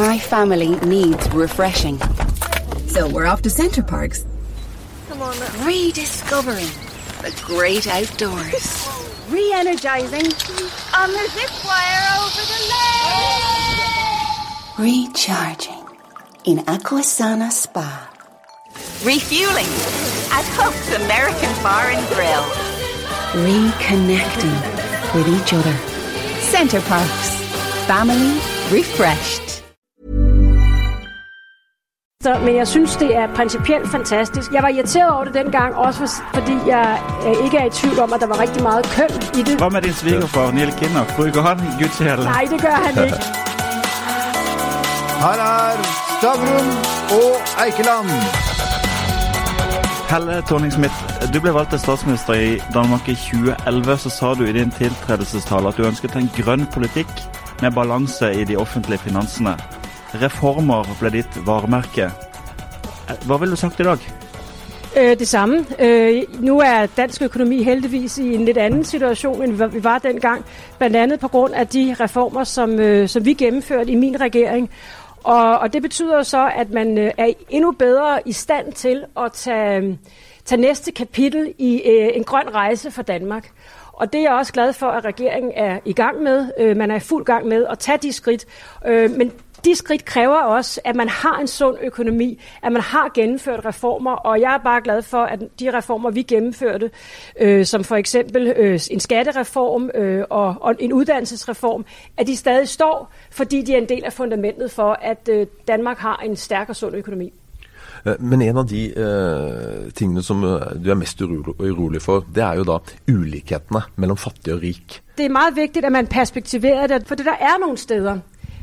My family needs refreshing. So we're off to Centre Parks. Come on, rediscovering the great outdoors. Re-energizing on the zip wire over the lake. Recharging in Aquasana Spa. Refueling at Hope's American Bar and Grill. Reconnecting with each other. Center Parks. Family refreshed. Så, men jeg synes, det er principielt fantastisk. Jeg var irriteret over det dengang, også for, fordi jeg øh, ikke er i tvivl om, at der var rigtig meget køn i det. Hvad med din svigerfar, Neil Kinnock? Rykker han guttehjælp? Nej, det gør han ikke. Her er Stavrum og Eikeland. Helle Thorning-Smith, du ble valgt til statsminister i Danmark i 2011. Så sa du i din tiltredelsestale at du ønsket en grønn politikk med balanse i de offentlige finansene. Reformer ble ditt varemerke. Eh, hva ville du sagt i dag? Øh, det samme. Øh, nu er dansk økonomi heldigvis i en lidt anden situation, end vi var dengang. Blandt andet på grund af de reformer, som, øh, som vi gennemførte i min regering. Og, og det betyder jo så, at man øh, er endnu bedre i stand til at tage, tage næste kapitel i øh, en grøn rejse for Danmark. Og det er jeg også glad for, at regeringen er i gang med. Øh, man er i fuld gang med at tage de skridt. Øh, men de skridt kræver også, at man har en sund økonomi, at man har gennemført reformer, og jeg er bare glad for, at de reformer, vi gennemførte, øh, som for eksempel øh, en skattereform øh, og, og en uddannelsesreform, at de stadig står, fordi de er en del af fundamentet for, at øh, Danmark har en stærk og sund økonomi. Eh, Men en av de uh, tingene som uh, du er mest urolig, urolig for, det er jo da ulikhetene mellom fattig og rik. Det er meget vigtigt, at man perspektiverer det, for det der er nogle steder,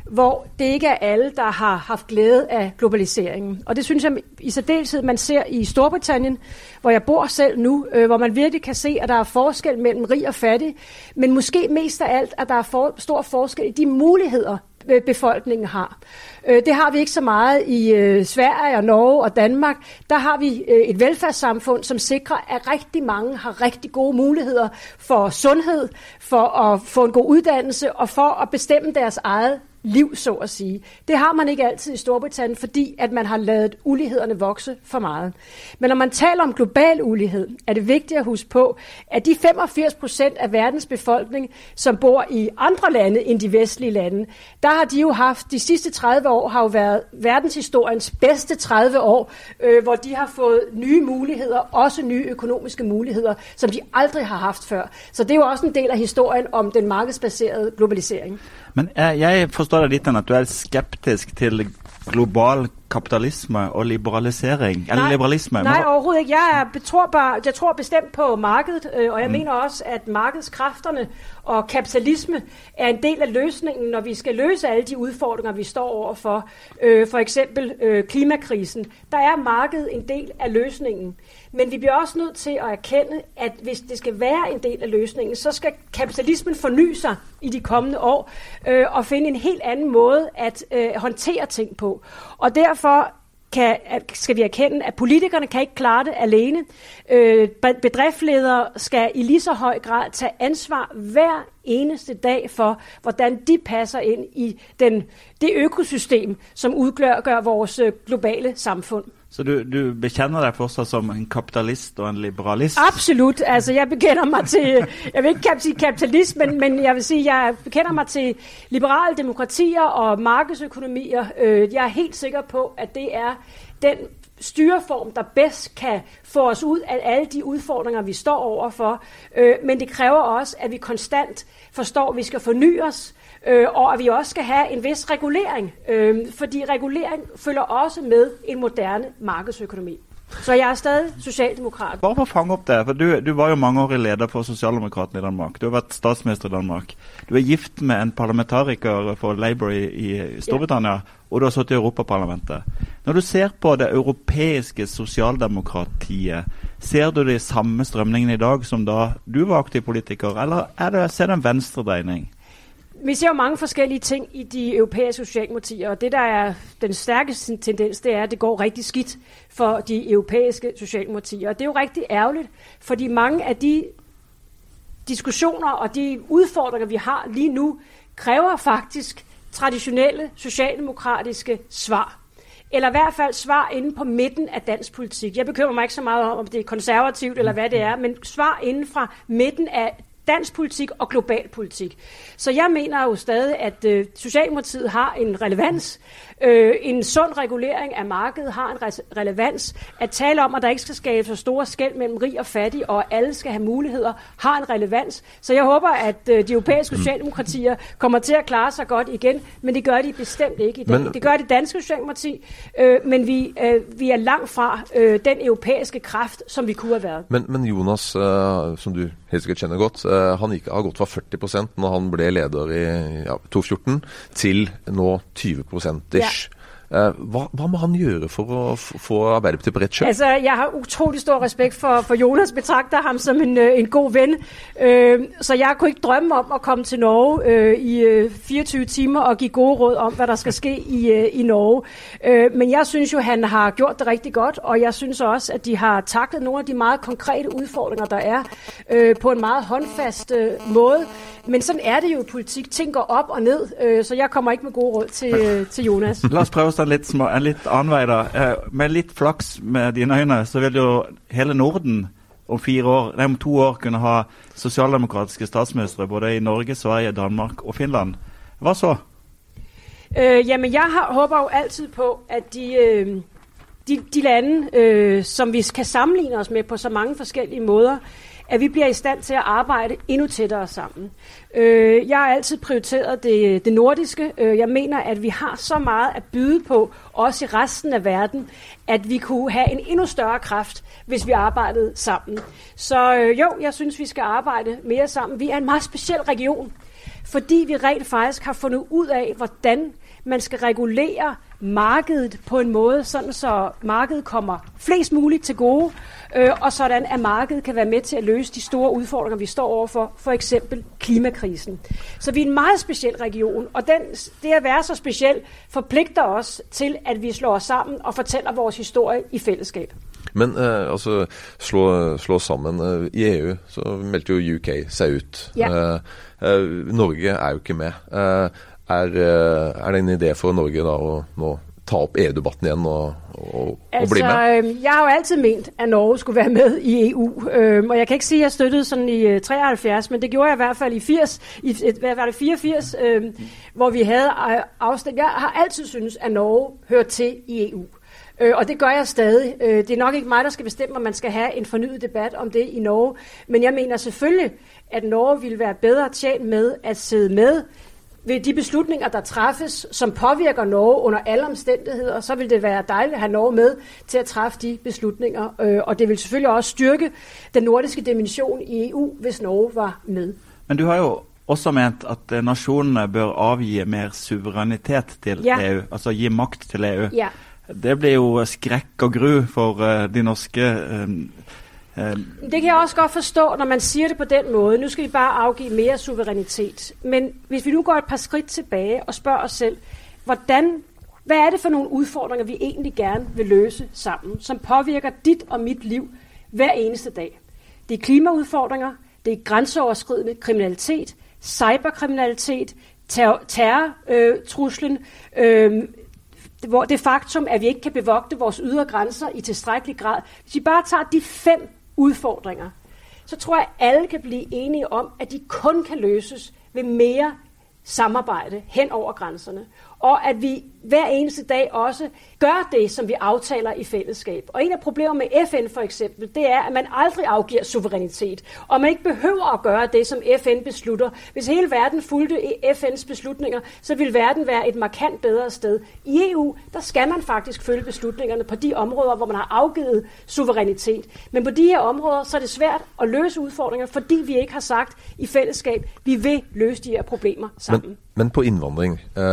hvor det ikke er alle, der har haft glæde af globaliseringen. Og det synes jeg i særdeleshed, man ser i Storbritannien, hvor jeg bor selv nu, øh, hvor man virkelig kan se, at der er forskel mellem rig og fattig, men måske mest af alt, at der er for, stor forskel i de muligheder, befolkningen har. Øh, det har vi ikke så meget i øh, Sverige og Norge og Danmark. Der har vi øh, et velfærdssamfund, som sikrer, at rigtig mange har rigtig gode muligheder for sundhed, for at få en god uddannelse og for at bestemme deres eget liv, så at sige. Det har man ikke altid i Storbritannien, fordi at man har lavet ulighederne vokse for meget. Men når man taler om global ulighed, er det vigtigt at huske på, at de 85 procent af verdens befolkning, som bor i andre lande end de vestlige lande, der har de jo haft, de sidste 30 år har jo været verdenshistoriens bedste 30 år, øh, hvor de har fået nye muligheder, også nye økonomiske muligheder, som de aldrig har haft før. Så det er jo også en del af historien om den markedsbaserede globalisering. Men jeg, jeg forstår deg dit enn at du er skeptisk til global kapitalisme og liberalisering. Eller nej, liberalisme. Nej, overhovedet ikke. Jeg, er, tror bare, jeg tror bestemt på markedet, øh, og jeg mm. mener også, at markedskræfterne og kapitalisme er en del af løsningen, når vi skal løse alle de udfordringer, vi står overfor. Øh, for eksempel øh, klimakrisen. Der er markedet en del af løsningen. Men vi bliver også nødt til at erkende, at hvis det skal være en del af løsningen, så skal kapitalismen forny sig i de kommende år øh, og finde en helt anden måde at øh, håndtere ting på. Og derfor kan, skal vi erkende, at politikerne kan ikke klare det alene. Øh, bedriftledere skal i lige så høj grad tage ansvar hver eneste dag for, hvordan de passer ind i den, det økosystem, som udgør gør vores øh, globale samfund. Så du, du bekender dig fortsat som en kapitalist og en liberalist? Absolut. Altså, jeg bekender mig til, jeg vil ikke sige kapitalist, men, men jeg vil sige, jeg bekender mig til liberale demokratier og markedsøkonomier. Øh, jeg er helt sikker på, at det er den styreform, der bedst kan få os ud af alle de udfordringer, vi står overfor. Øh, men det kræver også, at vi konstant forstår, at vi skal forny os, øh, og at vi også skal have en vis regulering. Øh, fordi regulering følger også med en moderne markedsøkonomi. Så jeg er stadig socialdemokrat. Bare for at fange op det, for du, du var jo mangeårig leder for Socialdemokraten i Danmark. Du har været statsminister i Danmark. Du er gift med en parlamentariker for Labour i, i Storbritannia, ja. og du har sittet i Europaparlamentet. Når du ser på det europeiske sosialdemokratiet, ser du de samme strømningene i dag som da du var aktiv politiker, eller er det, ser du en venstredrejning? Vi ser jo mange forskellige ting i de europæiske socialdemokratier, og det, der er den stærkeste tendens, det er, at det går rigtig skidt for de europæiske socialdemokratier. Og det er jo rigtig ærgerligt, fordi mange af de diskussioner og de udfordringer, vi har lige nu, kræver faktisk traditionelle socialdemokratiske svar. Eller i hvert fald svar inden på midten af dansk politik. Jeg bekymrer mig ikke så meget om, om det er konservativt eller hvad det er, men svar inden fra midten af dansk politik og global politik. Så jeg mener jo stadig, at øh, Socialdemokratiet har en relevans. Øh, en sund regulering af markedet har en re- relevans. At tale om, at der ikke skal skabes så store skæld mellem rig og fattig, og at alle skal have muligheder, har en relevans. Så jeg håber, at øh, de europæiske mm. socialdemokratier kommer til at klare sig godt igen, men det gør de bestemt ikke i dag. Men, det gør det danske socialdemokrati, øh, men vi, øh, vi er langt fra øh, den europæiske kraft, som vi kunne have været. Men, men Jonas, øh, som du helt sikkert kjenner godt, eh, han gikk, har gått fra 40% når han ble leder i ja, 2014, til nå 20 ish. Ja. Hva, hva må han gjøre for å få Arbeiderpartiet på rett kjøl? Altså, jeg har utrolig stor respekt for, for Jonas, betrakter ham som en, øh, en god venn. Uh, så jeg kunne ikke drømme om å komme til Norge uh, i uh, 24 timer og gi gode råd om hva der skal skje i, i Norge. Uh, men jeg syns jo han har gjort det riktig godt, og jeg syns også at de har taklet noen av de meget konkrete utfordringer der er, på en meget håndfast måte. Men sånn er det jo i politikk. Ting går opp og ned, så jeg kommer ikke med gode råd til, til Jonas. La oss prøve oss en litt, små, en litt annen vei, da. Eh, med litt flaks med dine øyne, så vil jo hele Norden om fire år, nei, om to år kunne ha sosialdemokratiske statsministre både i Norge, Sverige, Danmark og Finland. Hva så? Øh, jamen, jeg har, håper jo altid på, at de, øh, de, de lande, øh, som vi kan sammenligne os med på så mange forskellige måder, at vi bliver i stand til at arbejde endnu tættere sammen. Øh, jeg har altid prioriteret det, det nordiske. Øh, jeg mener, at vi har så meget at byde på, også i resten af verden, at vi kunne have en endnu større kraft, hvis vi arbejdede sammen. Så øh, jo, jeg synes, vi skal arbejde mere sammen. Vi er en meget speciel region, fordi vi rent faktisk har fundet ud af, hvordan man skal regulere markedet på en måde, sådan så markedet kommer flest muligt til gode, øh, og sådan at markedet kan være med til at løse de store udfordringer, vi står overfor, for eksempel klimakrisen. Så vi er en meget speciel region, og den, det at være så speciel forpligter os til, at vi slår os sammen og fortæller vores historie i fællesskab. Men eh, altså, slå, slå sammen. Eh, I EU så meldte jo UK seg ut. Ja. Eh, Norge er jo ikke med. Eh, er, eh, er det en idé for Norge da å nå ta opp EU-debatten igjen og, og, altså, og bli med? øhm, Jeg har jo altid ment, at Norge skulle være med i EU. Øhm, og jeg kan ikke sige, at jeg støttede sådan i øh, 73, men det gjorde jeg i hvert fald i 80, i, hvad var det, 84, øhm, hvor vi havde øh, afstemning. Jeg har altid synes, at Norge hører til i EU. Øh, og det gør jeg stadig. Øh, det er nok ikke mig, der skal bestemme, om man skal have en fornyet debat om det i Norge. Men jeg mener selvfølgelig, at Norge ville være bedre tjent med at sidde med ved de beslutninger, der træffes, som påvirker Norge under alle omstændigheder, så vil det være dejligt at have Norge med til at træffe de beslutninger. Øh, og det vil selvfølgelig også styrke den nordiske dimension i EU, hvis Norge var med. Men du har jo også ment at eh, nasjonene bør avgi mer suverenitet til Ja. EU, altså gi makt til EU. Ja. Det blir jo skrekk og gru for eh, de norske eh, Øhm. Det kan jeg også godt forstå, når man siger det på den måde. Nu skal vi bare afgive mere suverænitet. Men hvis vi nu går et par skridt tilbage og spørger os selv, hvordan, hvad er det for nogle udfordringer, vi egentlig gerne vil løse sammen, som påvirker dit og mit liv hver eneste dag? Det er klimaudfordringer, det er grænseoverskridende kriminalitet, cyberkriminalitet, terror, terrortruslen, øh, øhm, hvor det faktum, at vi ikke kan bevogte vores ydre grænser i tilstrækkelig grad. Hvis vi bare tager de fem udfordringer, så tror jeg, at alle kan blive enige om, at de kun kan løses ved mere samarbejde hen over grænserne. Og at vi hver eneste dag også gør det, som vi aftaler i fællesskab. Og en af problemerne med FN for eksempel, det er, at man aldrig afgiver suverænitet. Og man ikke behøver at gøre det, som FN beslutter. Hvis hele verden fulgte FN's beslutninger, så ville verden være et markant bedre sted. I EU, der skal man faktisk følge beslutningerne på de områder, hvor man har afgivet suverænitet. Men på de her områder, så er det svært at løse udfordringer, fordi vi ikke har sagt i fællesskab, vi vil løse de her problemer sammen. Men, men på innvandring, eh,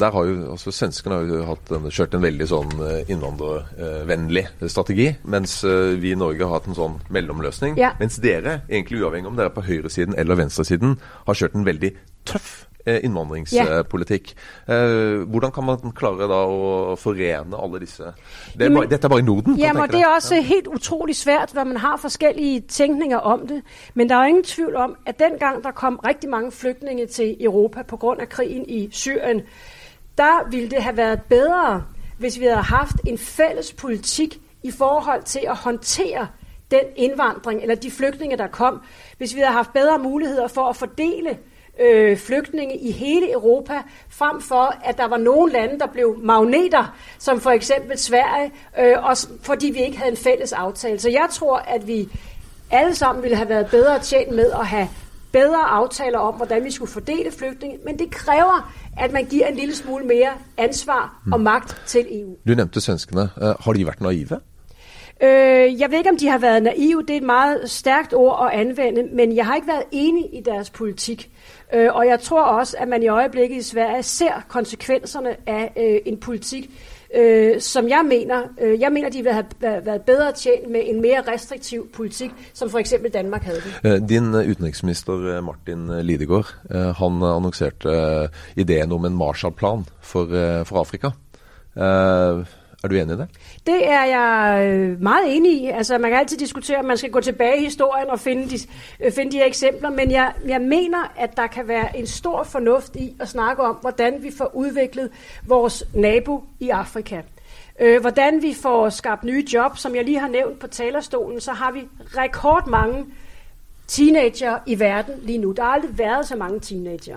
der har jo altså Svenskene har jo hatt en, kjørt en veldig sånn eh, innvandrervennlig strategi, mens eh, vi i Norge har hatt en sånn mellomløsning. Ja. Mens dere, egentlig uavhengig om dere er på høyresiden eller venstresiden, har kjørt en veldig tøff eh, innvandringspolitikk. Eh, hvordan kan man klare da å forene alle disse det er bare, Dette er bare i Norden? Jamen, det er også helt utrolig svært, hvor man har forskellige tænkninger om det. Men der er ingen tvivl om, at dengang der kom rigtig mange flygtninge til Europa på grund af krigen i Syrien, der ville det have været bedre, hvis vi havde haft en fælles politik i forhold til at håndtere den indvandring, eller de flygtninge, der kom. Hvis vi havde haft bedre muligheder for at fordele øh, flygtninge i hele Europa, frem for at der var nogle lande, der blev magneter, som for eksempel Sverige, øh, og fordi vi ikke havde en fælles aftale. Så jeg tror, at vi alle sammen ville have været bedre tjent med at have bedre aftaler om, hvordan vi skulle fordele flygtninge, men det kræver, at man giver en lille smule mere ansvar og magt til EU. Du nevnte svenskene. Eh, har de vært naive? Øh, jeg ved ikke, om de har været naive. Det er et meget stærkt ord at anvende, men jeg har ikke været enig i deres politik. Øh, og jeg tror også, at man i øjeblikket i Sverige ser konsekvenserne af øh, en politik, øh, som jeg mener, øh, jeg mener, de ville have været bedre tjent med en mere restriktiv politik, som for eksempel Danmark havde det. Øh, din udenrigsminister øh, Martin Lidegaard øh, han annonserte ideen om en Marshallplan for, for Afrika. Er du enig i det? Det er jeg øh, meget enig i. Altså, man kan altid diskutere, om man skal gå tilbage i historien og finde de, øh, finde de her eksempler, men jeg, jeg mener, at der kan være en stor fornuft i at snakke om, hvordan vi får udviklet vores nabo i Afrika. Øh, hvordan vi får skabt nye job. Som jeg lige har nævnt på talerstolen, så har vi rekordmange teenager i verden lige nu. Der har aldrig været så mange teenager.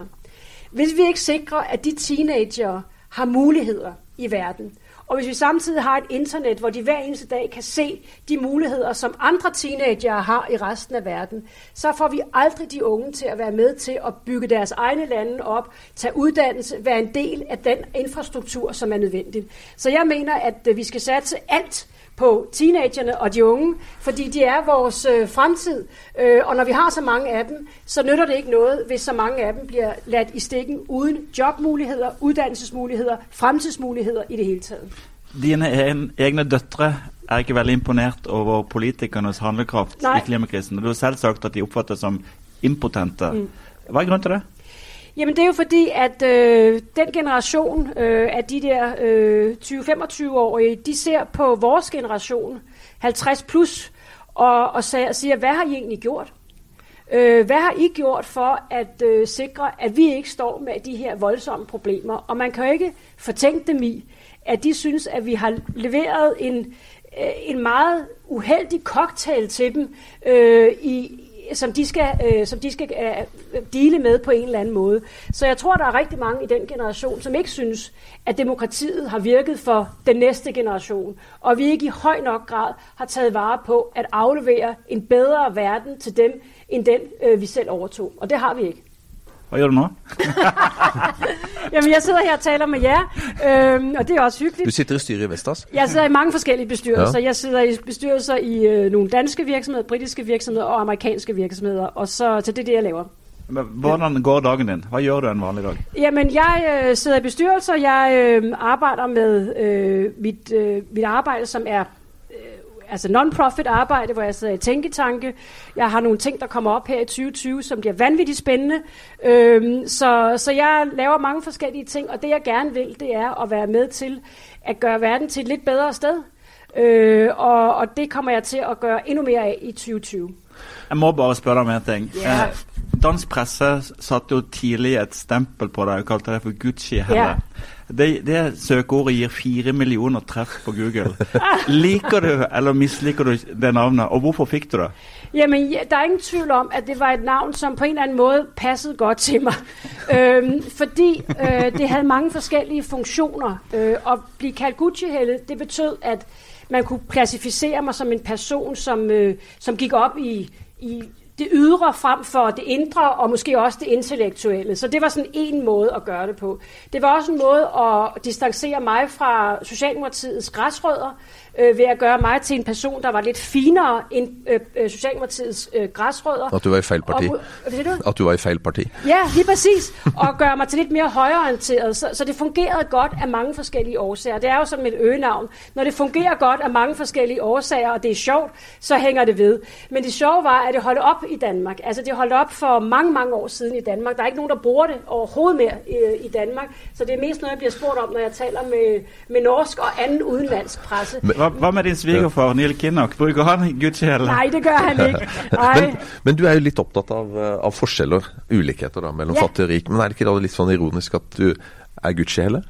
Hvis vi ikke sikrer, at de teenager har muligheder i verden, og hvis vi samtidig har et internet, hvor de hver eneste dag kan se de muligheder, som andre teenager har i resten af verden, så får vi aldrig de unge til at være med til at bygge deres egne lande op, tage uddannelse, være en del af den infrastruktur, som er nødvendig. Så jeg mener, at øh, vi skal satse alt på teenagerne og de unge, fordi de er vores øh, fremtid. Øh, og når vi har så mange af dem, så nytter det ikke noget, hvis så mange af dem bliver ladt i stikken uden jobmuligheder, uddannelsesmuligheder, fremtidsmuligheder i det hele taget. Dine egne døtre er ikke veldig imponert over politikernes handlekraft Nei. i klimakrisen. Du har selv sagt at de oppfattes som impotente. Mm. Hva er grunnen til det? Jamen det er jo fordi, at øh, den generation øh, af de der øh, 20-25-årige, de ser på vores generation, 50 plus, og, og siger, hvad har I egentlig gjort? Øh, hvad har I gjort for at øh, sikre, at vi ikke står med de her voldsomme problemer? Og man kan jo ikke fortænke dem i, at de synes, at vi har leveret en, øh, en meget uheldig cocktail til dem, øh, i, som de skal, øh, som de skal øh, dele med på en eller anden måde. Så jeg tror, der er rigtig mange i den generation, som ikke synes, at demokratiet har virket for den næste generation, og vi ikke i høj nok grad har taget vare på at aflevere en bedre verden til dem, end den øh, vi selv overtog. Og det har vi ikke. Hva gjør du nå? Jamen, jeg sidder her og taler med jer, øhm, og det er også Du hyggeligt. sitter i styret i Vestas. Jeg sidder i mange forskellige bestyrelser. Ja. Jeg sidder i bestyrelser i øh, nogle danske virksomheder, britiske virksomheder og amerikanske virksomheder, og så, så det er det, jeg laver. Hvordan går dagen din? Hva gjør du en vanlig dag? Jamen, jeg øh, sidder i bestyrelser. Jeg øh, arbejder med øh, mit, øh, mit arbejde, som er altså non-profit arbejde, hvor jeg sidder i tænketanke. Jeg har nogle ting, der kommer op her i 2020, som bliver vanvittigt spændende. Øhm, så, så jeg laver mange forskellige ting, og det jeg gerne vil, det er at være med til at gøre verden til et lidt bedre sted. Øh, og, og det kommer jeg til at gøre endnu mere af i 2020. Jeg må bare spørre om en ting. Eh, dansk presse satte jo tidlig et stempel på deg og kalte deg for Gucci-helle. Ja. Det, det søkeordet gir fire millioner treff på Google. Liker du eller misliker du det navnet, og hvorfor fikk du det? Jamen, ja, der er ingen tvivl om, at det var et navn, som på en eller anden måde passede godt til mig. øhm, fordi øh, det havde mange forskellige funktioner. Øh, at blive kaldt gucci det betød, at man kunne klassificere mig som en person, som, øh, som gik op i, i det ydre frem for det indre, og måske også det intellektuelle. Så det var sådan en måde at gøre det på. Det var også en måde at distancere mig fra Socialdemokratiets græsrødder, øh, ved at gøre mig til en person, der var lidt finere end øh, øh, Socialdemokratiets øh, græsrødder. At du var i fejl parti. Og, du? At du var i fejl parti. Ja, lige præcis. Og gøre mig til lidt mere højreorienteret. Så, så det fungerede godt af mange forskellige årsager. Det er jo som et øgenavn. Når det fungerer godt af mange forskellige årsager, og det er sjovt, så hænger det ved. Men det sjove var, at det holdt op i Danmark. Altså det holdt op for mange, mange år siden i Danmark. Der er ikke nogen, der bruger det overhovedet mere i, i Danmark. Så det er mest noget, jeg bliver spurgt om, når jeg taler med, med norsk og anden udenlandsk presse. Hva, hva med din svigerfar Neil Kinnock? Bruker han gudskjelle? Nej, det gør han ikke. Men, men du er jo litt opptatt av, eh, av forskjeller, ulikheter da, mellom Ja. fattig og rik. Men er det ikke da litt sånn ironisk at du er Gucci-hele?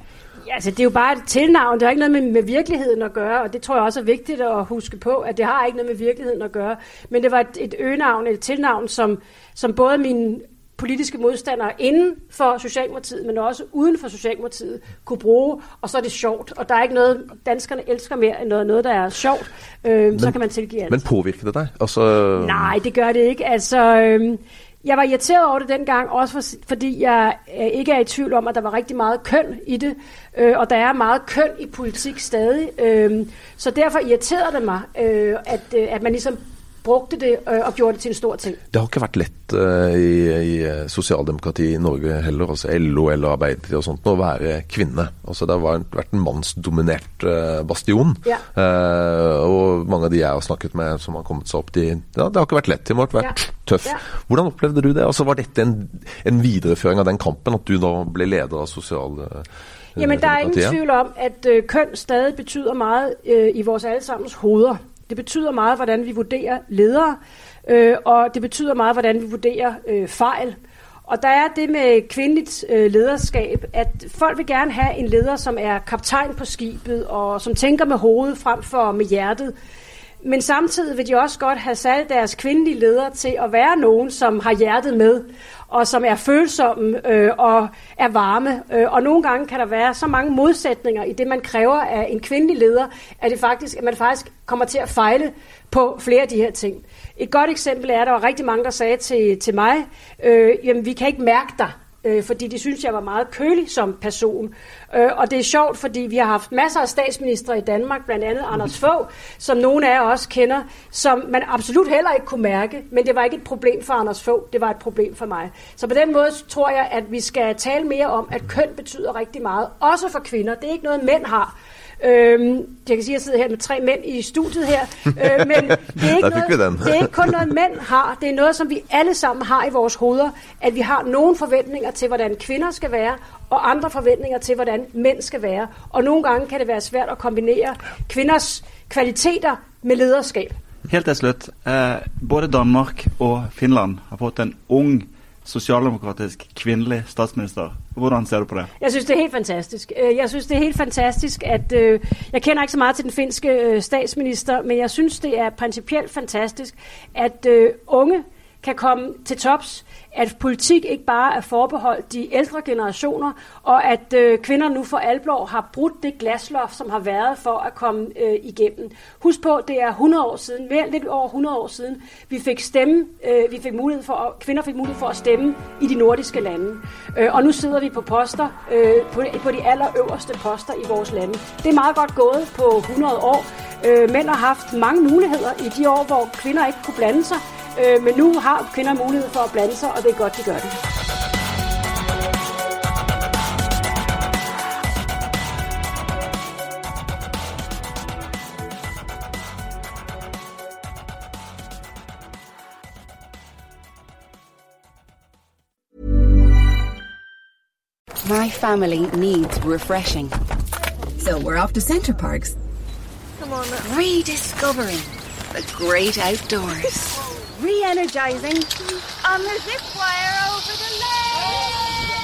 Ja, altså, det er jo bare et tilnavn. Det har ikke noget med, med virkeligheden at gøre, og det tror jeg også er vigtigt at huske på, at det har ikke noget med virkeligheden at gøre. Men det var et, et øgenavn, et tilnavn, som, som både mine politiske modstandere inden for Socialdemokratiet, men også uden for Socialdemokratiet, kunne bruge, og så er det sjovt. Og der er ikke noget, danskerne elsker mere end noget, noget der er sjovt. Øh, så kan man tilgive alt. Men påvirker det deg? Altså, Nej, det gør det ikke. Altså, øhm, jeg var irriteret over det dengang, også for, fordi jeg øh, ikke er i tvivl om, at der var rigtig meget køn i det, øh, og der er meget køn i politik stadig. Øh, så derfor irriterede det mig, øh, at, øh, at man ligesom brugte det øh, og gjorde det til en stor ting. Det har ikke vært lett eh, i, i eh, sosialdemokratiet i Norge heller, altså LO eller Arbeiderpartiet og sånt, å være kvinne. Altså Det har vært- en mannsdominert eh, bastion. Ja. Eh, og mange av de jeg har snakket med som har kommet seg opp, de, ja, det har ikke vært lett. Det har vært Ja. tøff. Ja. Hvordan opplevde du det? Altså Var dette en, en videreføring av den kampen, at du da ble leder av sosial... eh, Jamen, der er ingen tvivl om, at øh, køn stadig betyder meget øh, i vores allesammens hoveder. Det betyder meget, hvordan vi vurderer ledere, øh, og det betyder meget, hvordan vi vurderer øh, fejl. Og der er det med kvindeligt øh, lederskab, at folk vil gerne have en leder, som er kaptajn på skibet, og som tænker med hovedet frem for med hjertet. Men samtidig vil de også godt have sat deres kvindelige ledere til at være nogen, som har hjertet med, og som er følsomme øh, og er varme. Øh, og nogle gange kan der være så mange modsætninger i det, man kræver af en kvindelig leder, at, det faktisk, at man faktisk kommer til at fejle på flere af de her ting. Et godt eksempel er, at der var rigtig mange, der sagde til, til mig, øh, jamen vi kan ikke mærke dig, øh, fordi de synes, jeg var meget kølig som person. Øh, og det er sjovt, fordi vi har haft masser af statsministre i Danmark, blandt andet Anders Fogh, som nogle af jer også kender, som man absolut heller ikke kunne mærke, men det var ikke et problem for Anders Fogh, det var et problem for mig. Så på den måde tror jeg, at vi skal tale mere om, at køn betyder rigtig meget, også for kvinder. Det er ikke noget, mænd har. Øhm, jeg kan sige, at jeg sidder her med tre mænd i studiet her, øh, men det er, ikke noget, det er ikke kun noget, mænd har. Det er noget, som vi alle sammen har i vores hoveder, at vi har nogle forventninger til, hvordan kvinder skal være, og andre forventninger til, hvordan mænd skal være. Og nogle gange kan det være svært at kombinere kvinders kvaliteter med lederskab. Helt til slutt. Eh, både Danmark og Finland har fått en ung socialdemokratisk kvindelig statsminister. Hvordan ser du på det? Jeg synes, det er helt fantastisk. Øh, jeg synes, det er helt fantastisk, at øh, jeg kender ikke så meget til den finske øh, statsminister, men jeg synes, det er principielt fantastisk, at øh, unge kan komme til tops, at politik ikke bare er forbeholdt de ældre generationer, og at øh, kvinder nu for alvor har brudt det glasloft, som har været for at komme øh, igennem. Husk på, det er 100 år siden, mere lidt over 100 år siden, vi fik stemme, øh, vi fik mulighed for, at, kvinder fik mulighed for at stemme i de nordiske lande. Øh, og nu sidder vi på poster, øh, på, på de allerøverste poster i vores lande. Det er meget godt gået på 100 år. Øh, mænd har haft mange muligheder i de år, hvor kvinder ikke kunne blande sig, øh, men nu har kvinder mulighed for at blande sig, og det er godt, de gør det. My family needs refreshing. So we're off to Center Parks. Come on. Rediscovering the great outdoors. Re-energizing on the zip wire over the lake.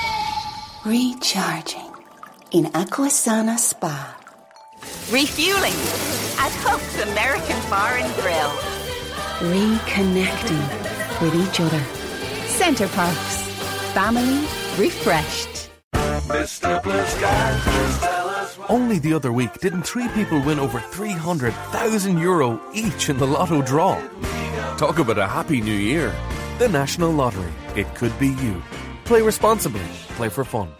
Recharging in Aquasana Spa. Refueling at Hook's American Bar and Grill. Reconnecting with each other. Center Parks. Family refreshed. Only the other week, didn't three people win over 300,000 euro each in the lotto draw? Talk about a happy new year. The National Lottery. It could be you. Play responsibly. Play for fun.